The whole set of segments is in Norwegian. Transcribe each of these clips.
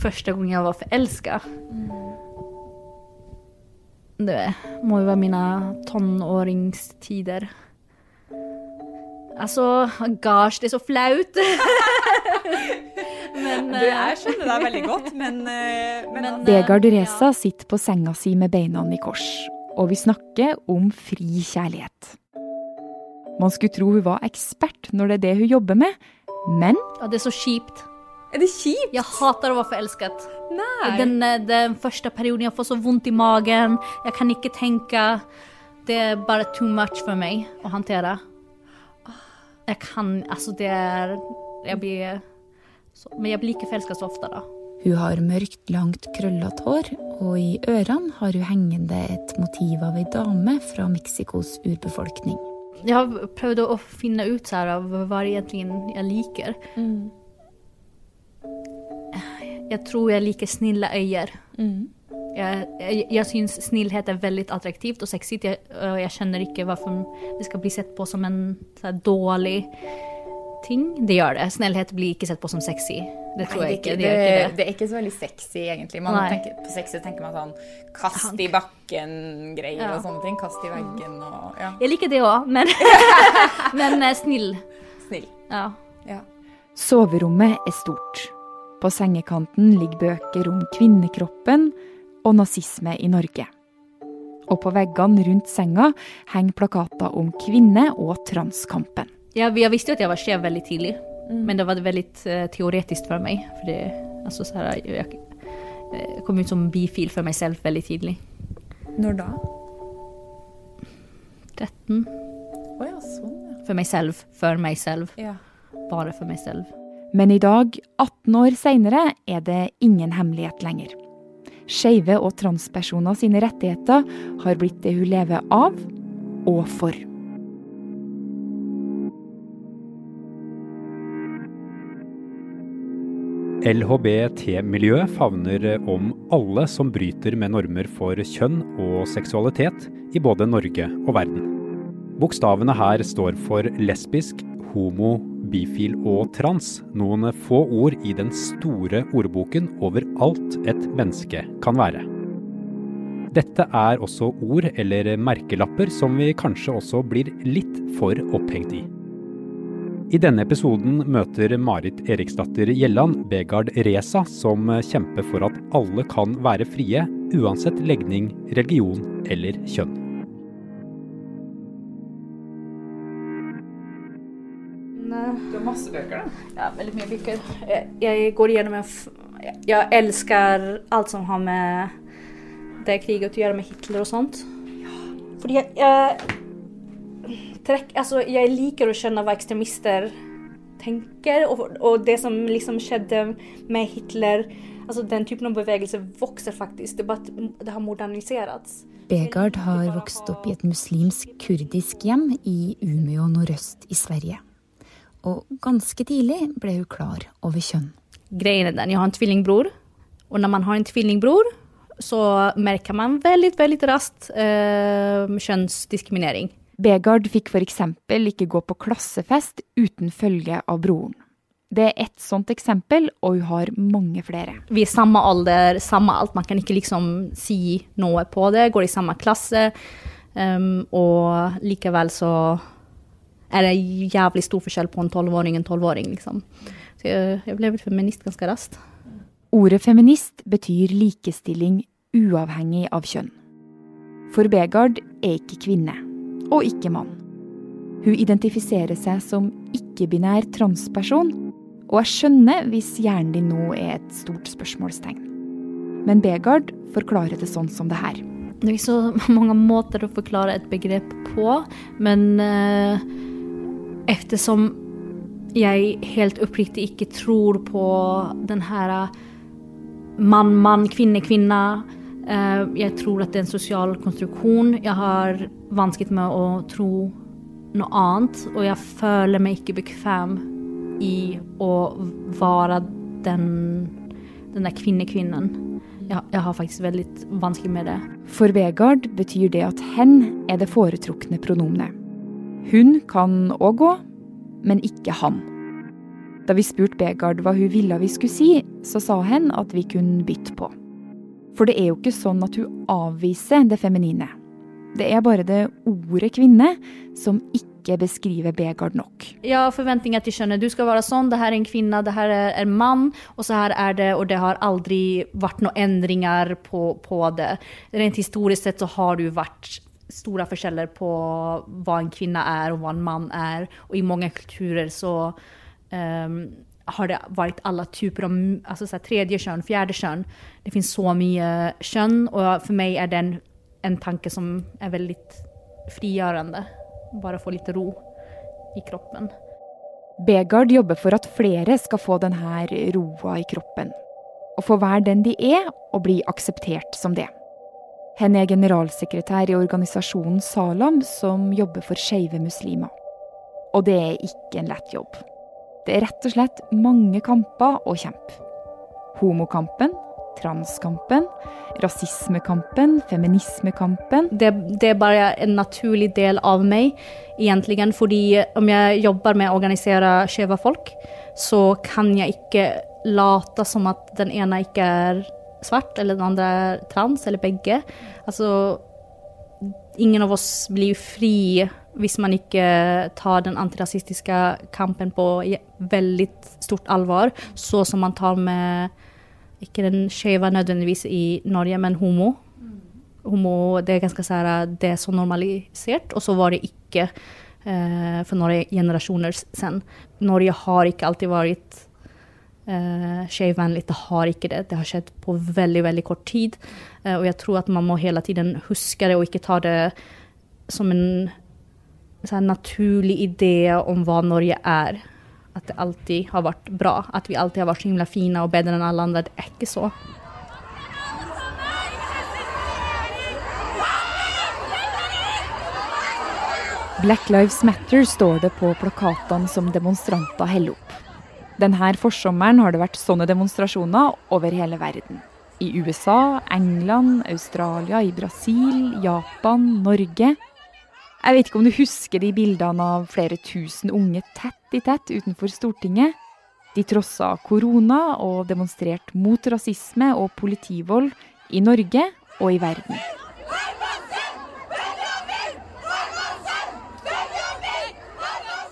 första gang jeg var forelska. Det må jo være mine tonåringstider. Altså, gosh, det er så flaut. men Du, jeg skjønner deg veldig godt, men, eh, men, Men, altså- Vegard Reza sitter på senga si med beina i kors, og vi snakker om fri kjærlighet. Man skulle tro hun var ekspert når det er det hun jobber med, men ja, det er så kjipt. Er det kjipt? Jeg hater å være forelsket. Nei. Den, eh, den første perioden jeg får så vondt i magen, jeg kan ikke tenke. Det er bare too much for meg å håndtere. Jeg kan Altså, det er Jeg blir så, Men jeg blir ikke forelsket så ofte, da. hun har mørkt, langt, krøllete hår, og i ørene har hun hengende et motiv av ei dame fra Mexicos urbefolkning. Jeg har prøvd å finne ut her, av hva egentlig jeg liker. Jeg tror jeg liker snille øyne. Jeg, jeg, jeg syns snillhet er veldig attraktivt og sexy. Jeg, og jeg skjønner ikke hvorfor det skal bli sett på som en så her, dårlig ting. Det gjør det. Snillhet blir ikke sett på som sexy. Det tror jeg ikke. Det, det, ikke det. det er ikke så veldig sexy, egentlig. Man Nei. tenker, på sexy tenker man sånn kast i bakken-greier Ja. og sånne ting. Kast i veggen og ja. Jeg liker det òg, men, men eh, snill. Snill. Ja. Ja. Soverommet er stort. På sengekanten ligger bøker om kvinnekroppen og nazisme i Norge. Og på veggene rundt senga henger plakater om kvinne- og transkampen. Jeg, jeg visste jo at jeg var skjev veldig tidlig, men det var veldig eh, teoretisk for meg. For det, altså, så her, jeg, jeg kom ut som bifil for meg selv veldig tidlig. Når da? 13. Oh, ja, sånn, For meg selv. For meg selv. ja. Bare for meg selv. Men i dag, 18 år seinere, er det ingen hemmelighet lenger. Skeive og transpersoner sine rettigheter har blitt det hun lever av og for. LHBT-miljøet favner om alle som bryter med normer for kjønn og seksualitet i både Norge og verden. Bokstavene her står for lesbisk, homo, bifil og trans, noen få ord i den store ordboken over alt et menneske kan være. Dette er også ord eller merkelapper som vi kanskje også blir litt for opphengt i. I denne episoden møter Marit Eriksdatter Gjelland Begard Reza, som kjemper for at alle kan være frie, uansett legning, religion eller kjønn. Du masse bøker, da. Ja, veldig mye bøker. Jeg, jeg går gjennom en f Jeg elsker alt som har med det kriget å gjøre, med Hitler og sånt. Fordi jeg, jeg, trekk, altså, jeg liker å skjønne hva ekstremister tenker, og, og det som liksom skjedde med Hitler altså Den typen av bevegelse vokser faktisk. Det, bare, det har modernisert. Begard har vokst opp i et muslimsk kurdisk hjem i Umeå nordøst i Sverige. Og ganske tidlig ble hun klar over kjønn. Greien er den, jeg har en tvillingbror. Og når man har en tvillingbror så merker man veldig veldig raskt eh, kjønnsdiskriminering. Begard fikk f.eks. ikke gå på klassefest uten følge av broren. Det er ett sånt eksempel, og hun har mange flere. Vi er samme alder, samme alt. Man kan ikke liksom si noe på det, går i samme klasse. Um, og likevel så är det jævlig stor forskjell på en 12-åring och en 12-åring. Liksom. Så jeg ble vel feminist ganske raskt. Ordet feminist betyr likestilling uavhengig av kjønn. For Begard er ikke kvinne, og ikke mann. Hun identifiserer seg som ikke-binær transperson, og jeg skjønner hvis hjernen din nå er et stort spørsmålstegn. Men Begard forklarer det sånn som det her. Det er ikke så mange måter å forklare et begrep på, men eh, eftersom jeg helt oppriktig ikke tror på den her mann, mann, kvinne, kvinne. Jeg tror at det er en sosial konstruksjon. Jeg har vanskligt med å tro noe annet. Og jeg føler meg ikke bekvem i å være den, den där kvinnekvinnen. Jeg, jeg har faktisk veldig vanskelig med det. For Vegard betyr det at hen er det foretrukne pronomenet. Hun kan òg gå, men ikke han. Da vi spurte Begard hva hun ville vi skulle si, så sa hun at vi kunne bytte på. For det er jo ikke sånn at hun avviser det feminine. Det er bare det ordet kvinne som ikke beskriver Begard nok. Jeg har forventninger til kjønnet. Du skal være sånn, det her er en kvinne, det her er en mann, og så her er det, og det har aldri vært noen endringer på, på det. Rent historisk sett så har du vært store forskjeller på hva en kvinne er og hva en mann er, og i mange kulturer så um, har det vært alle typer av altså så tredje kjønn, fjerde kjønn. Det finnes så mye kjønn, og for meg er det en, en tanke som er veldig frigjørende. Bare få litt ro i kroppen. Begard jobber for at flere skal få denne roa i kroppen. Og få være den de er, og bli akseptert som det. Hen er generalsekretær i organisasjonen Salam, som jobber for skeive muslimer. Og det er ikke en lett jobb. Det er rett og slett mange kamper å kjempe. Homokampen, transkampen, rasismekampen, feminismekampen. Det, det, er bare en naturlig del av meg, egentlig. Fordi om jeg jobber med å organisere skeive folk, så kan jeg ikke late som at den ene ikke er svart, eller den andre er trans, eller begge. Altså Ingen av oss blir fri hvis man ikke tar den antirasistiske kampen på veldig stort alvor, så som man tar med ikke den skeive nødvendigvis i Norge, men homo. homo det er ganske sånn, det er så normalisert, og så var det ikke eh, for noen generasjoner siden. Norge har ikke alltid vært eh, skjevvennlig. Det har ikke det. Det har skjedd på veldig, veldig kort tid. Uh, og jeg tror at man må hele tiden huske det, og ikke ta det som en sånn, naturlig idé om hva Norge er. At det alltid har vært bra. At vi alltid har vært så himla fine og bedre enn alle andre. Det er ikke så. Black Lives Matter står det på plakatene som demonstranter holder opp. Denne forsommeren har det vært sånne demonstrasjoner over hele verden. I USA, England, Australia, i Brasil, Japan, Norge. Jeg vet ikke om du husker de bildene av flere tusen unge tett i tett utenfor Stortinget? De trossa korona og demonstrerte mot rasisme og politivold i Norge og i verden.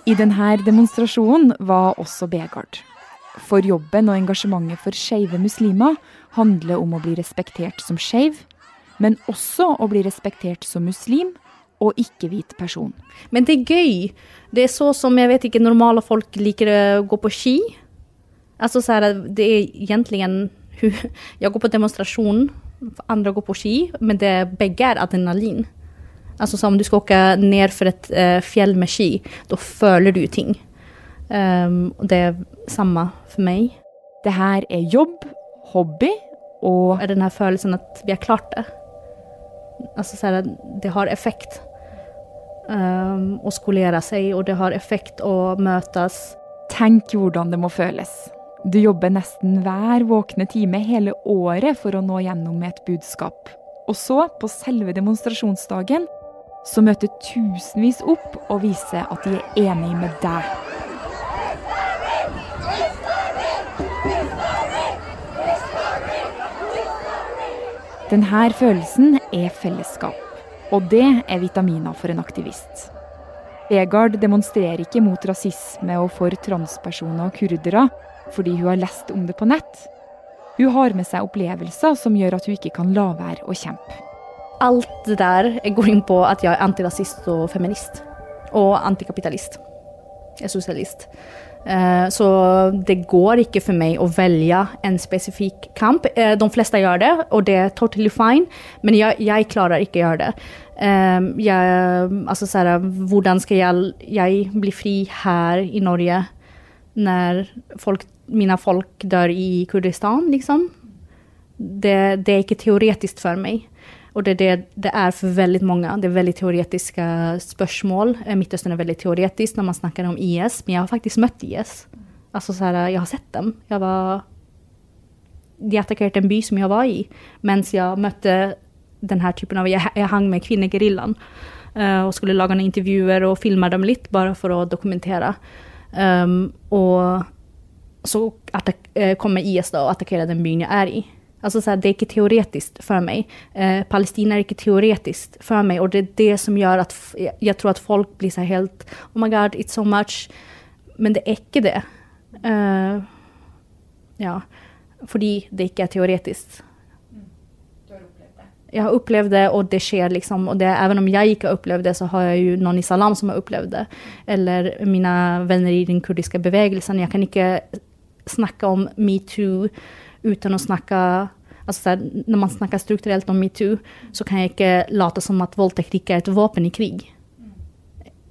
I denne demonstrasjonen var også Begard. For jobben og engasjementet for skeive muslimer handler om å bli respektert som skeiv, men også å bli respektert som muslim og ikke-hvit person. Men det er gøy. Det er så som jeg vet ikke, normale folk liker å gå på ski. Altså så er det, det er egentlig Jeg går på demonstrasjon, andre går på ski, men det, begge er adrenalin. Altså om du skal åke ned for et uh, fjell med ski, da føler du ting. Um, og det er samme for meg. Det her er jobb, hobby og Den her følelsen at vi har klart det. Altså så det, det har effekt um, å skolere seg, og det har effekt å møtes. Tenk hvordan det må føles. Du jobber nesten hver våkne time hele året for å nå gjennom med et budskap. Og så, på selve demonstrasjonsdagen, så møter tusenvis opp og viser at de er enig med deg. Denne følelsen er fellesskap, og det er vitaminer for en aktivist. Vegard demonstrerer ikke mot rasisme og for transpersoner og kurdere fordi hun har lest om det på nett. Hun har med seg opplevelser som gjør at hun ikke kan la være å kjempe alt det der går inn på at jeg er antirasist og feminist. Og antikapitalist. Jeg er sosialist. Eh, så det går ikke for meg å velge en spesifikk kamp. Eh, de fleste gjør det, og det er totally fine, men jeg, jeg klarer ikke å gjøre det. Eh, jeg, altså, her, hvordan skal jeg, jeg, bli fri her i Norge når folk, mine folk dør i Kurdistan, liksom? Det, det er ikke teoretisk for meg. Og det er det det er for veldig mange. Det er veldig teoretiske spørsmål. Eh, Midtøsten er veldig teoretisk når man snakker om IS, men jeg har faktisk møtt IS. Altså, her, jeg har sett dem. Jeg var De attakkerte en by som jeg var i, mens jeg møtte denne typen av Jeg, jeg hang med kvinnegeriljaen uh, og skulle lage noen intervjuer og filme dem litt, bare for å dokumentere. Um, og så eh, kommer IS da og attackerer den byen jeg er i. Alltså så här, det är inte teoretiskt för mig. Eh, Palestina är inte teoretiskt för mig. Och det är det som gör att jag- tror att folk blir så här helt Oh my god, it's so much. Men det är inte det. Eh, ja, fordi det ikke er teoretisk. Jeg har opplevd det, og det skjer liksom. Og det, even om jeg ikke har opplevd det, så har jeg jo noen i Salam som har opplevd det. Eller mine venner i den kurdiske bevegelsen. Jeg kan ikke snakke om metoo uten å snakke Altså, når man snakker strukturelt om metoo, så kan jeg ikke late som at voldtekt ikke er et våpen i krig.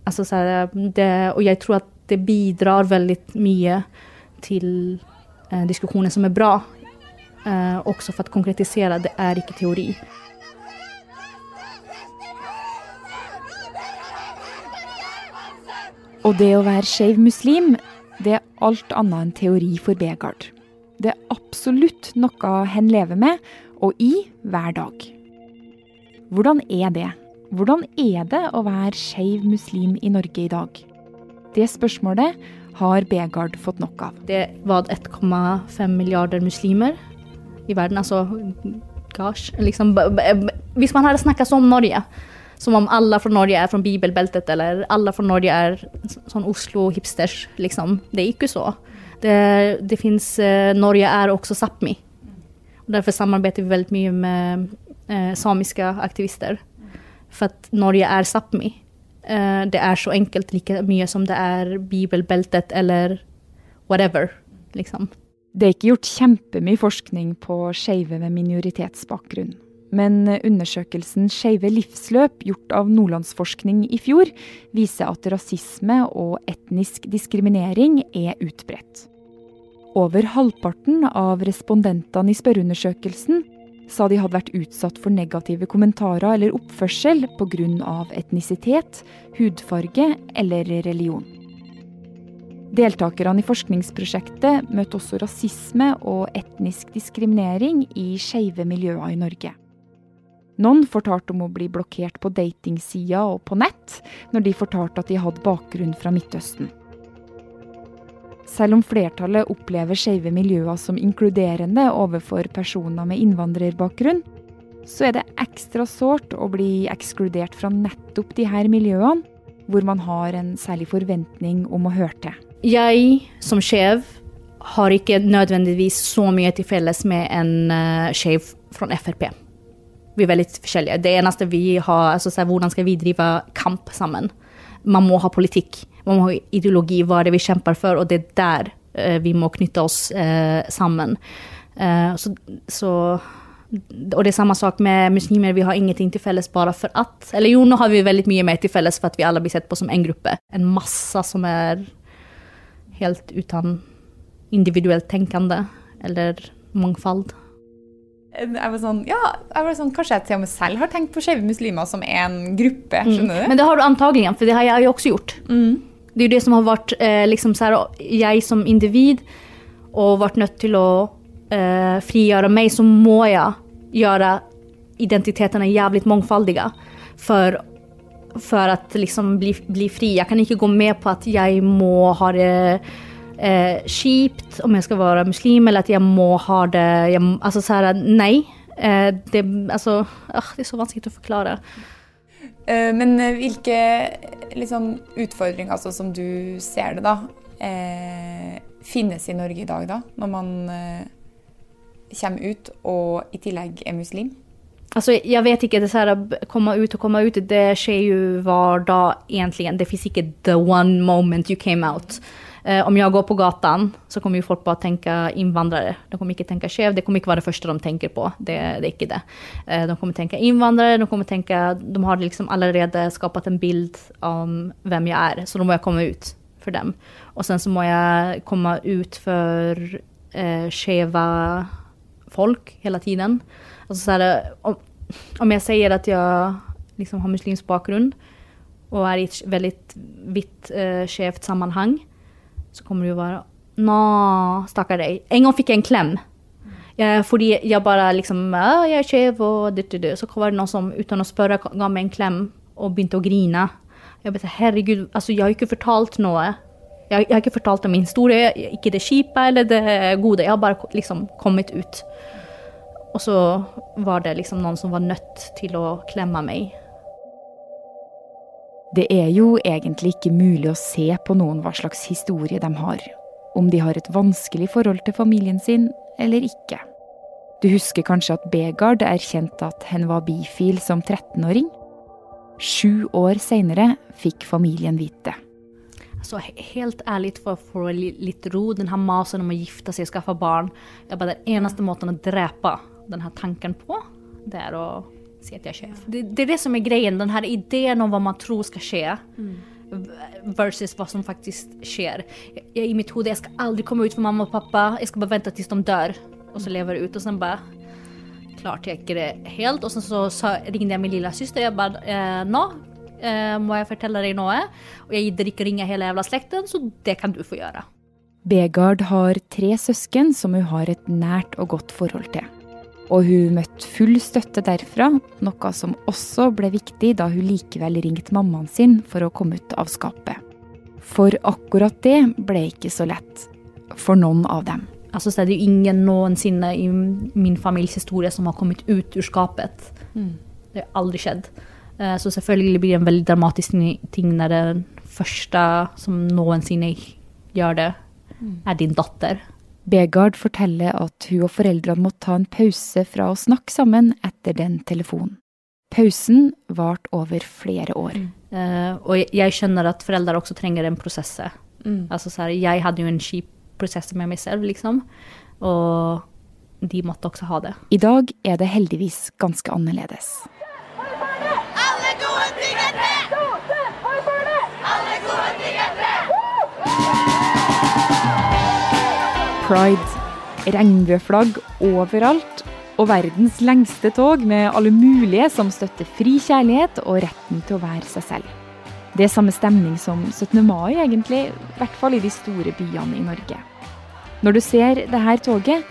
Altså, så her, det, og jeg tror at det bidrar veldig mye til eh, diskusjoner som er bra. Eh, også for å konkretisere, det er ikke teori. Og det å være skeiv muslim, det er alt annet enn teori for Begard. Det er absolutt noe hen lever med, og i, hver dag. Hvordan er det? Hvordan er det å være skeiv muslim i Norge i dag? Det spørsmålet har Begard fått nok av. Det var 1,5 milliarder muslimer i verden. Altså, gosh. Liksom, hvis man hadde snakket om Norge, som om alle fra Norge er fra bibelbeltet, eller alle fra Norge er sånn Oslo-hipsters, liksom. Det er ikke så. Det, det finnes eh, Norge er også Sápmi. Og Derfor samarbeider vi veldig mye med eh, samiske aktivister. For at Norge er Sápmi. Eh, det er så enkelt like mye som det er bibelbeltet eller whatever, liksom. Det er ikke gjort kjempemye forskning på skeive med minoritetsbakgrunn. Men undersøkelsen Skeive livsløp, gjort av Nordlandsforskning i fjor, viser at rasisme og etnisk diskriminering er utbredt. Over halvparten av respondentene i spørreundersøkelsen sa de hadde vært utsatt for negative kommentarer eller oppførsel pga. etnisitet, hudfarge eller religion. Deltakerne i forskningsprosjektet møtte også rasisme og etnisk diskriminering i skeive miljøer i Norge. Noen fortalte om å bli blokkert på datingsida og på nett når de fortalte at de hadde bakgrunn fra Midtøsten. Selv om flertallet opplever skeive miljøer som inkluderende overfor personer med innvandrerbakgrunn, så er det ekstra sårt å bli ekskludert fra nettopp de her miljøene, hvor man har en særlig forventning om å høre til. Jeg som skjev har ikke nødvendigvis så mye til felles med en skeiv skjev fra Frp. Vi er veldig forskjellige. Det eneste vi har, altså, så hvordan skal vi drive kamp sammen? Man må ha politikk, man må ha ideologi, hva er det vi kjemper for, og det er der eh, vi må knytte oss eh, sammen. Eh, så, så, og det er samme sak med muslimer, vi har ingenting til felles bare for at Eller jo, nå har vi veldig mye mer til felles for at vi alle blir sett på som en gruppe. En masse som er helt uten individuelt tenkende eller mangfold. Jeg var sånn, ja, jeg var sånn, Kanskje jeg til og med selv har tenkt på skeive muslimer som en gruppe. skjønner du? Men det har du antagelig, for det har jeg jo også gjort. Det er jo det som har vært eh, liksom så her, Jeg som individ og vært nødt til å eh, frigjøre meg, så må jeg gjøre identitetene jævlig mangfoldige for, for at liksom bli, bli fri. Jeg kan ikke gå med på at jeg må ha det eh, kjipt om jeg skal være muslim, eller at jeg må ha det jeg, Altså så her, nei. Eh, det, altså, øh, det er så vanskelig å forklare. Eh, Men eh, hvilke liksom, utfordringer altså, som du ser det, da, eh, finnes i Norge i dag, da? Når man eh, kommer ut og i tillegg er muslim? Altså, jeg vet ikke. det så Komme ut og komme ut, det skjer jo hver dag egentlig. Det fins ikke the one moment you came out. Eh, om jag går på gatan så kommer ju folk bara tänka invandrare. De kommer inte tänka tjev, det kommer inte vara det första de tänker på. Det, det är inte det. Eh, de kommer tänka invandrare, de kommer tänka, de har liksom allerede skapat en bild om vem jag är. Så då må jag komma ut för dem. Och sen så må jag komma ut för eh, skeva folk hela tiden. Alltså så här, om, om jag säger att jag liksom har muslimsk bakgrund och är i ett väldigt vitt eh, skevt sammanhang så kommer du jo vara Nå, stakkar deg. En gang fikk jeg en klem. Jeg, fordi jeg bare liksom, ja, er skjev og ditt og ditt. Så var det noen som uten å spørre gav meg en klem og begynte å grine. Jeg bare herregud, altså, jeg har ikke fortalt noe Jeg, jeg har ikke fortalt om min historie, ikke det kjipe eller det gode. Jeg har bare liksom kommet ut. Og så var det liksom noen som var nødt til å klemme meg. Det er jo egentlig ikke mulig å se på noen hva slags historie de har. Om de har et vanskelig forhold til familien sin eller ikke. Du husker kanskje at Begard erkjente at hen var bifil som 13-åring? Sju år seinere fikk familien vite. Så helt ærlig, for å få litt ro, den her masen om å gifte seg og skaffe barn jeg bare, Den eneste måten å drepe denne tanken på, det er å si at jeg er sjef. Det, det, er det som er greien. Den her ideen om hva man tror skal skje. Mm. Versus hva som faktisk skjer. Jeg, jeg, I mitt hode jeg skal aldri komme ut for mamma og pappa. Jeg skal bare vente til de dør, og så lever jeg ut. Og så bare klarte jeg ikke det helt. Og så, så, så ringte jeg min lille søster. Jeg bare eh, Nå eh, må jeg fortelle deg noe. Og jeg gidder ikke ringe hele jævla slekten, så det kan du få gjøre. Begard har tre søsken som hun har et nært og godt forhold til. Og hun møtte full støtte derfra, noe som også ble viktig da hun likevel ringte mammaen sin for å komme ut av skapet. For akkurat det ble ikke så lett for noen av dem. Altså, så er det jo ingen noensinne i min families historie som har kommet ut ur skapet. Mm. Det har aldri skjedd. Eh, så selvfølgelig blir det en veldig dramatisk ting når den første som noensinne gjør det, mm. er din datter. Begard forteller at hun og foreldrene måtte ta en pause fra å snakke sammen etter den telefonen. Pausen varte over flere år. Mm. Uh, og jeg skjønner at foreldre også trenger en prosess. Mm. Altså, her, jeg hadde jo en kjip prosess med meg selv, liksom. Og de måtte også ha det. I dag er det heldigvis ganske annerledes. Pride. Regnbueflagg overalt. Og verdens lengste tog med alle mulige som støtter fri kjærlighet og retten til å være seg selv. Det er samme stemning som 17. mai, egentlig. I hvert fall i de store byene i Norge. Når du ser det her toget,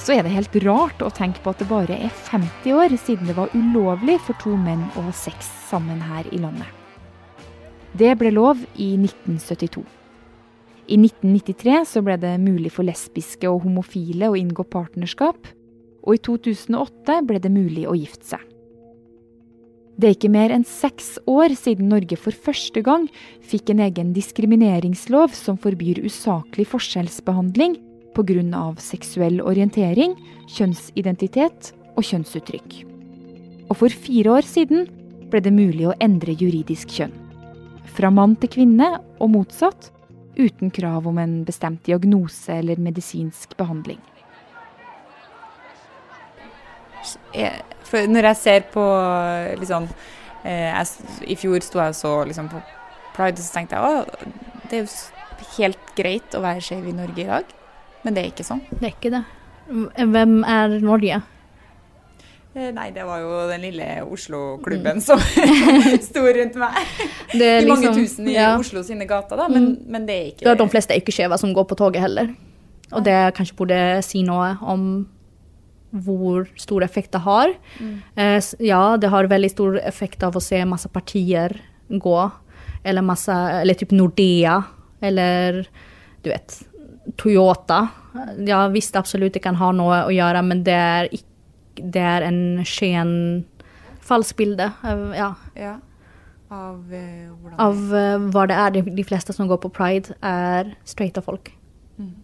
så er det helt rart å tenke på at det bare er 50 år siden det var ulovlig for to menn å ha sex sammen her i landet. Det ble lov i 1972. I 1993 så ble det mulig for lesbiske og homofile å inngå partnerskap, og i 2008 ble det mulig å gifte seg. Det er ikke mer enn seks år siden Norge for første gang fikk en egen diskrimineringslov som forbyr usaklig forskjellsbehandling pga. seksuell orientering, kjønnsidentitet og kjønnsuttrykk. Og for fire år siden ble det mulig å endre juridisk kjønn. Fra mann til kvinne og motsatt uten krav om en bestemt diagnose eller medisinsk behandling. Når jeg ser på liksom, jeg, I fjor sto jeg så liksom, på Pride, og så tenkte jeg at det er jo helt greit å være skeiv i Norge i dag. Men det er ikke sånn. Det er ikke det. Hvem er Norge? Eh, nei, det var jo den lille Oslo-klubben mm. som sto rundt meg. Det liksom, mange tusen i ja. Oslo sine gater, da, men, mm. men det er ikke det. er de fleste er ikke skjeve som går på toget heller. Og det kanskje burde si noe om hvor stor effekt det har. Mm. Eh, ja, det har veldig stor effekt av å se masse partier gå. Eller masse Eller typ Nordea. Eller du vet Toyota. Ja visst, absolutt det kan ha noe å gjøre, men det er ikke det er en sken falsk bilde. Ja. ja. Av hvordan? Av uh, hva det er. De, de, fleste som går på pride, er straighta folk. Mm.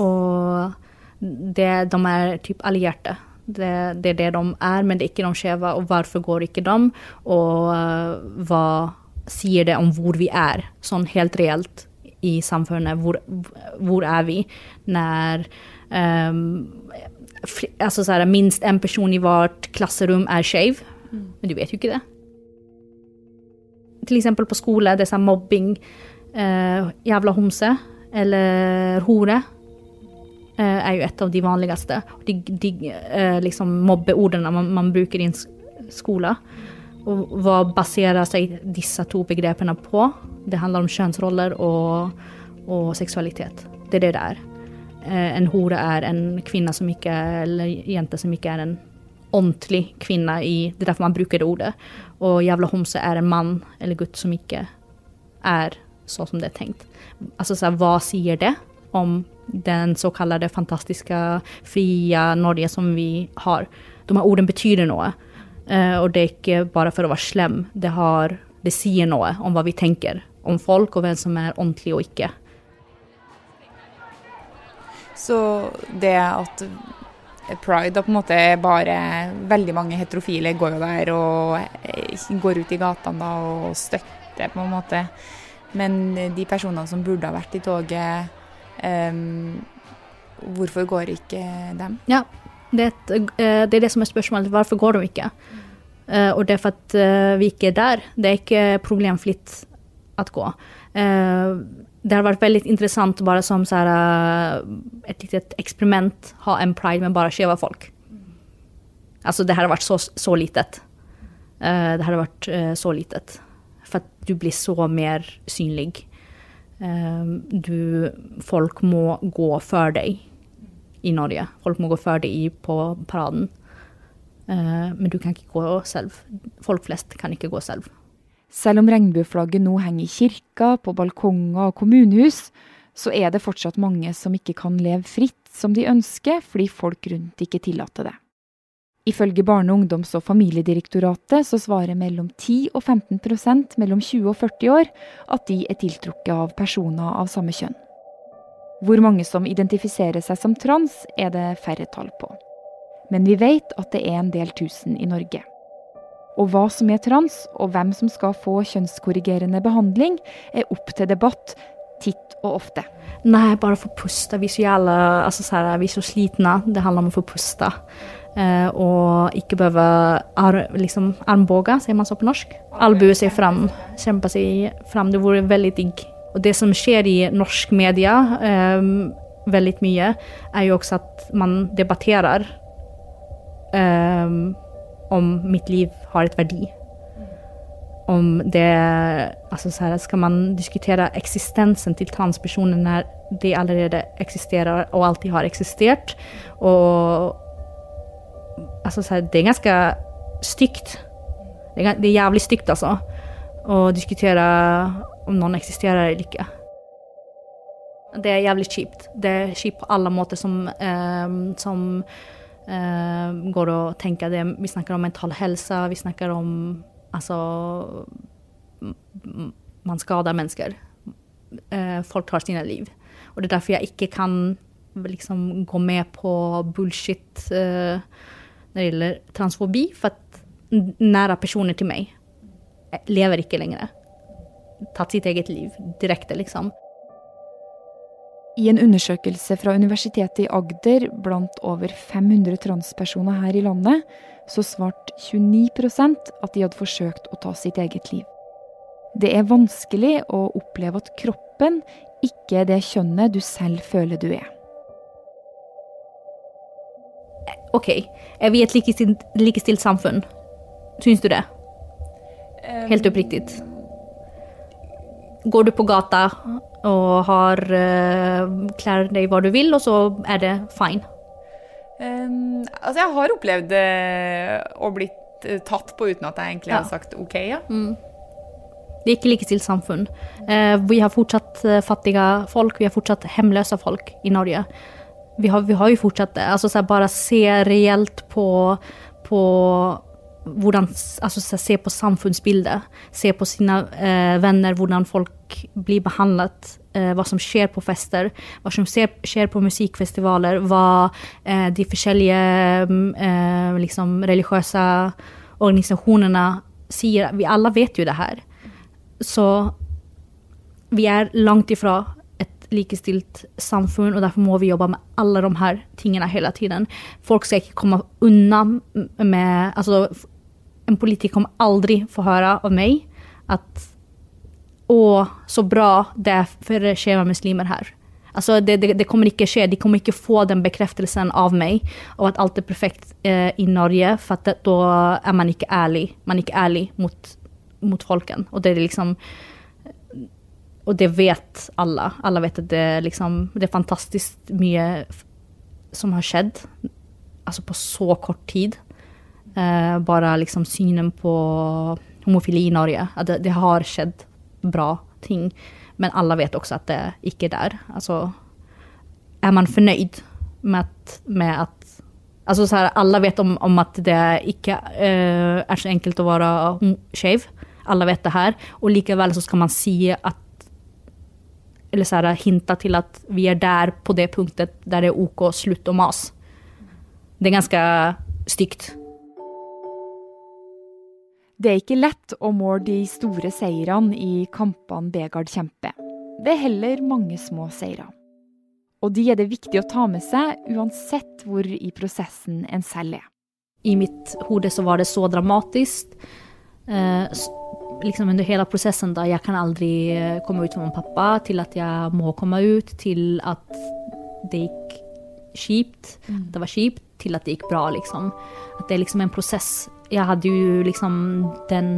Og det, de er typ allierte. Det, det, er det de er, men det er ikke de skjeve. Og hvorfor går ikke de? Og uh, hva sier det om hvor vi er, sånn helt reelt i samfunnet? Hvor, hvor er vi når um, altså så här, minst en person i hvert klasserom er skeiv. Mm. Men du vet jo ikke det. Til eksempel på skole, det er sånn mobbing. Eh, jævla homse eller hore eh, er jo et av de vanligste. De, de eh, liksom mobbeordene man, man, bruker i en skole. Og hva baserer seg disse to begrepene på? Det handler om kjønnsroller og, og seksualitet. Det er det det er. En hore er en kvinne som ikke Eller jente som ikke er en ordentlig kvinne i Det er derfor man bruker det ordet. Og jævla homse er en mann eller gutt som ikke er så som det er tenkt. Altså, så hva sier det om den så kallade frie Norge som vi har? De her orden betyder noe. Og och det er ikke bare for å være slem. Det, har, det sier noe om hva vi tenker om folk og hvem som er ordentlig og icke. Så det at pride da på en måte bare Veldig mange heterofile går jo der og eh, går ut i gatene da og støtter, på en måte. Men de personene som burde ha vært i toget, um, hvorfor går ikke dem? Ja, det, er, ett, eh, det er, det som er spørsmålet. Hvorfor går de ikke? Uh, og det er for at uh, vi ikke er der. Det er ikke problemfritt å gå. Eh, Det har vært veldig interessant bare som här, et lite litet experiment, ha en pride med bare skeive folk. Altså, det har vært så, så litet. Uh, Det har vært uh, så litet. For at du blir så mer synlig. Uh, Du, folk må gå før deg i Norge. Folk må gå før deg på paraden. Men du kan ikke gå selv. Folk flest kan ikke gå selv. Selv om regnbueflagget nå henger i kirka, på balkonger og kommunehus, så er det fortsatt mange som ikke kan leve fritt som de ønsker, fordi folk rundt ikke tillater det. Ifølge Barne-, ungdoms- og familiedirektoratet så svarer mellom 10 og 15 prosent mellom 20 og 40 år at de er tiltrukket av personer av samme kjønn. Hvor mange som identifiserer seg som trans, er det færre tall på. Men vi vet at det er en del tusen i Norge. Og hva som er trans, og hvem som skal få kjønnskorrigerende behandling, er opp til debatt titt og ofte. Nei, bare få puste. Vi är så jävla, alltså så här, vi är så slitne. Det handler om å få puste. Eh, og ikke behøve ar, liksom armbåge, sier man så på norsk? Albue seg fram, Kjempe seg fram. Det vore veldig digg. Og det som skjer i norsk media eh, veldig mye, er jo også at man debatterer. eh, om mitt liv har et verdi. Om det, Altså, så her, skal man diskutere eksistensen til transpersoner når det allerede eksisterer og alltid har eksistert? Og Altså, så her, det er ganske stygt. Det er, det er jævlig stygt, altså. Å diskutere om noen eksisterer eller ikke. Det er jævlig kjipt. Det er kjipt på alle måter som, ehm, som går å tenke det. Vi snakker om mental hälsa, vi snakker om m- man skadar mennesker. Eh, folk tar sine liv. Og det er derfor jeg ikke kan liksom gå med på bullshit når när det gjelder transfobi. For at nære personer til mig eh, lever ikke lenger. Tatt sitt eget liv direkte, liksom. I en undersøkelse fra Universitetet i Agder blant over 500 transpersoner her i landet, så svarte 29% at de hadde forsøkt å ta sitt eget liv. Det er vanskelig å oppleve at kroppen ikke er det kjønnet du selv føler du er. OK, er vi et likestilt, likestilt samfunn? Syns du det? Helt oppriktig. Går du på gata och har, eh, klär dig vad du vil, og så er det fine. Um, altså, jeg har opplevd eh, å blitt eh, tatt på uten at jeg egentlig Ja. har sagt OK, ja. Det er ikke likestilt samfunn. Uh, vi har fortsatt fattige fattiga folk, vi har fortsatt hemmeløse folk i Norge. Vi har, vi har jo fortsatt det. Altså, så jeg bare ser reelt på, på hvordan, altså, se på samfunnsbildet. Se på sine eh, vänner, hvordan folk blir behandlet. Eh, hva som sker på fester, hva som sker på musikfestivaler, Hva eh, de forskjellige mm, eh, liksom, religiøse organisasjonene sier. Vi alle vet jo det her. Så vi er langt ifra et likestilt samfunn, og derfor må vi jobbe med alle de her tingene hele tiden. Folk skal ikke komme unna med, alltså en politiker kommer aldri få høre av meg at åh, så bra det er for skeive muslimer her. Altså, det, det, det kommer ikke skje. de kommer ikke få den bekreftelsen av meg og at alt er perfekt eh, i Norge for det, da er man ikke ærlig. Man er ikke ærlig mot, mot folken. Og det er liksom Og det vet alle. Alle vet at det liksom, det er fantastisk mye som har skjedd. Altså på så kort tid. Eh, bara liksom synen på homofili i Norge. At det, det har skjedd bra ting. Men alle vet også at det ikke er der. Altså, er man fornøyd med at, med at Altså så her, alle vet om, om at det ikke uh, er så enkelt å være skeiv. Alle vet det her. Og likevel så skal man si at Eller så her, hinte til at vi er der på det punktet der det er OK slutt å mase. Det er ganske stygt. Det er ikke lett å måle de store seirene i kampene Begard kjemper. Det er heller mange små seire. Og de er det viktig å ta med seg, uansett hvor i prosessen en selv er. I mitt hode så var det så dramatisk. Eh, liksom under hele prosessen da jeg kan aldri eh, komme ut min pappa, til at jeg må komme ut, til at det gikk kjipt, det var kjipt, til at det gikk bra, liksom. At det er liksom en prosess. Jeg hadde jo liksom den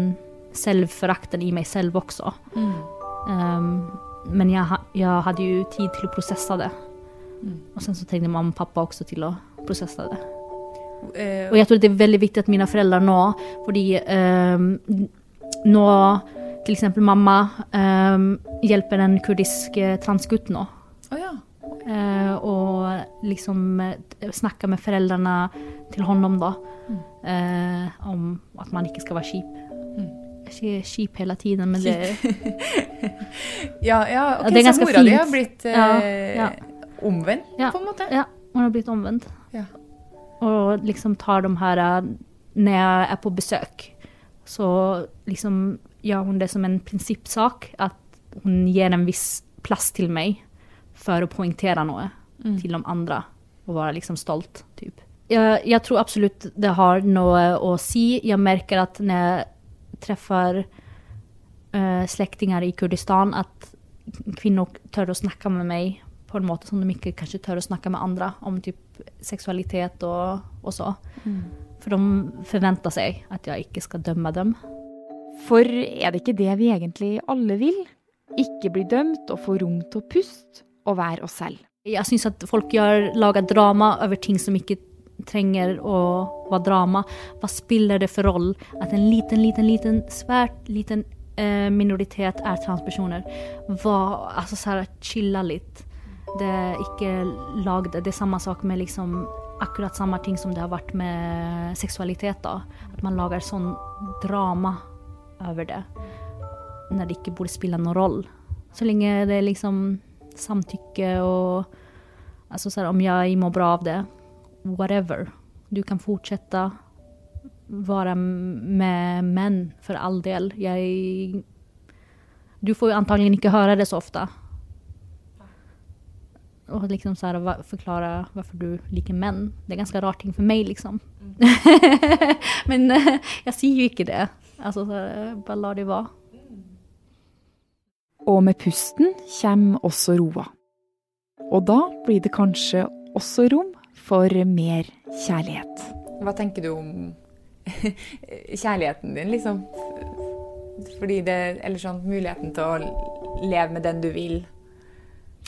selvforakten i meg selv også. Um, men jeg, jeg hadde jo tid til å prosesse det. Og sen så trengte mamma og pappa også til å prosesse det. Uh, Og jeg tror det er veldig viktig at mine foreldre nå, fordi um, nå eksempel mamma um, hjelper en kurdisk transgutt nå. Oh, ja. Eh, og liksom eh, snakke med foreldrene til honom da. eh, om at man skal være kjip. Jeg sier kjip hele tiden, men det Ja, ja, okay, det er ganske så mora di har blitt eh, Ja, ja. omvendt, Ja. på en måte? Ja, hun har blitt omvendt. Ja. Og liksom tar de her Når jeg er på besøk, så liksom gjør hun det som en prinsippsak. At hun gir en viss plass til meg for å poengtere noe til de andre. Og være liksom stolt, typ. Jeg, jeg tror absolutt det har noe å si. Jeg merker at når jeg treffer uh, slektninger i Kurdistan, at kvinner tør å snakke med meg på en måte som de ikke kanskje tør å snakke med andre om typ seksualitet og, og så. For de forventer seg at jeg ikke skal dømme dem. For er det ikke det vi egentlig alle vil? Ikke bli dømt og få rom til å puste og være oss selv. Jeg syns at folk lager drama over ting som ikke trenger å være drama. Hva spiller det for rolle at en liten, liten, liten, svært liten eh, minoritet er transpersoner? Hva, altså så her, chilla litt. Det er ikke lagd det. Er samme sak med liksom akkurat samme ting som det har vært med seksualitet. da. At man lager sånn drama over det. Når det ikke burde spille noen rolle. Så lenge det liksom samtykke og Altså så här, om jeg mår bra av det, whatever. Du kan fortsette være med menn for all del. Jeg Du får jo antagelig ikke høre det så ofte. Og liksom så här, va- forklare hvorfor du liker menn. Det er ganske rar ting for meg, liksom. Men eh, jeg sier jo ikke det. Altså, så, här, bare la det være. Og med pusten kommer også roa. Og da blir det kanskje også rom for mer kjærlighet. Hva tenker du om kjærligheten din, liksom? Fordi det Eller sånn muligheten til å leve med den du vil.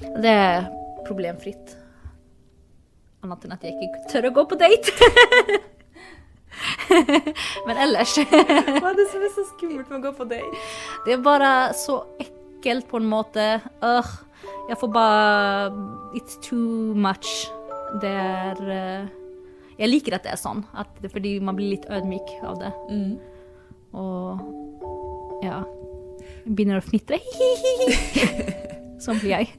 Det er problemfritt. Annet enn at jeg ikke tør å gå på date. Men ellers Hva er det som er så skummelt med å gå på date? Det er bare så ekkelt på en måte. Uh, jeg får bare It's too much. Det er uh, Jeg liker at det er sånn. At det, fordi man blir litt ødmyk av det. Og ja. Begynner å fnitre. Sånn blir jeg.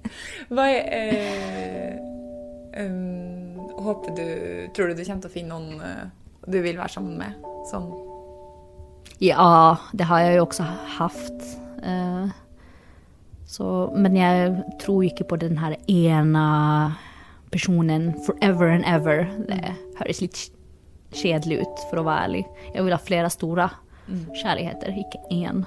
Hva er eh, um, Håper du Tror du du kommer til å finne noen eh, du vil være sammen med? Sånn Ja, det har jeg jo også haft. Eh, så, men jeg tror ikke på den her ene personen forever and ever. Det høres litt kjedelig ut, for å være ærlig. Jeg vil ha flere store kjærligheter, ikke én.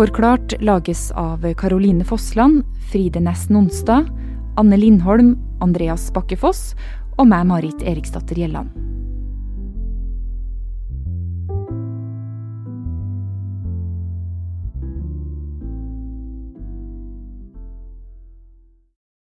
Forklart lages av Caroline Fossland, Fride Næss Nonstad, Anne Lindholm, Andreas Bakkefoss og meg, Marit Eriksdatter Gjelland.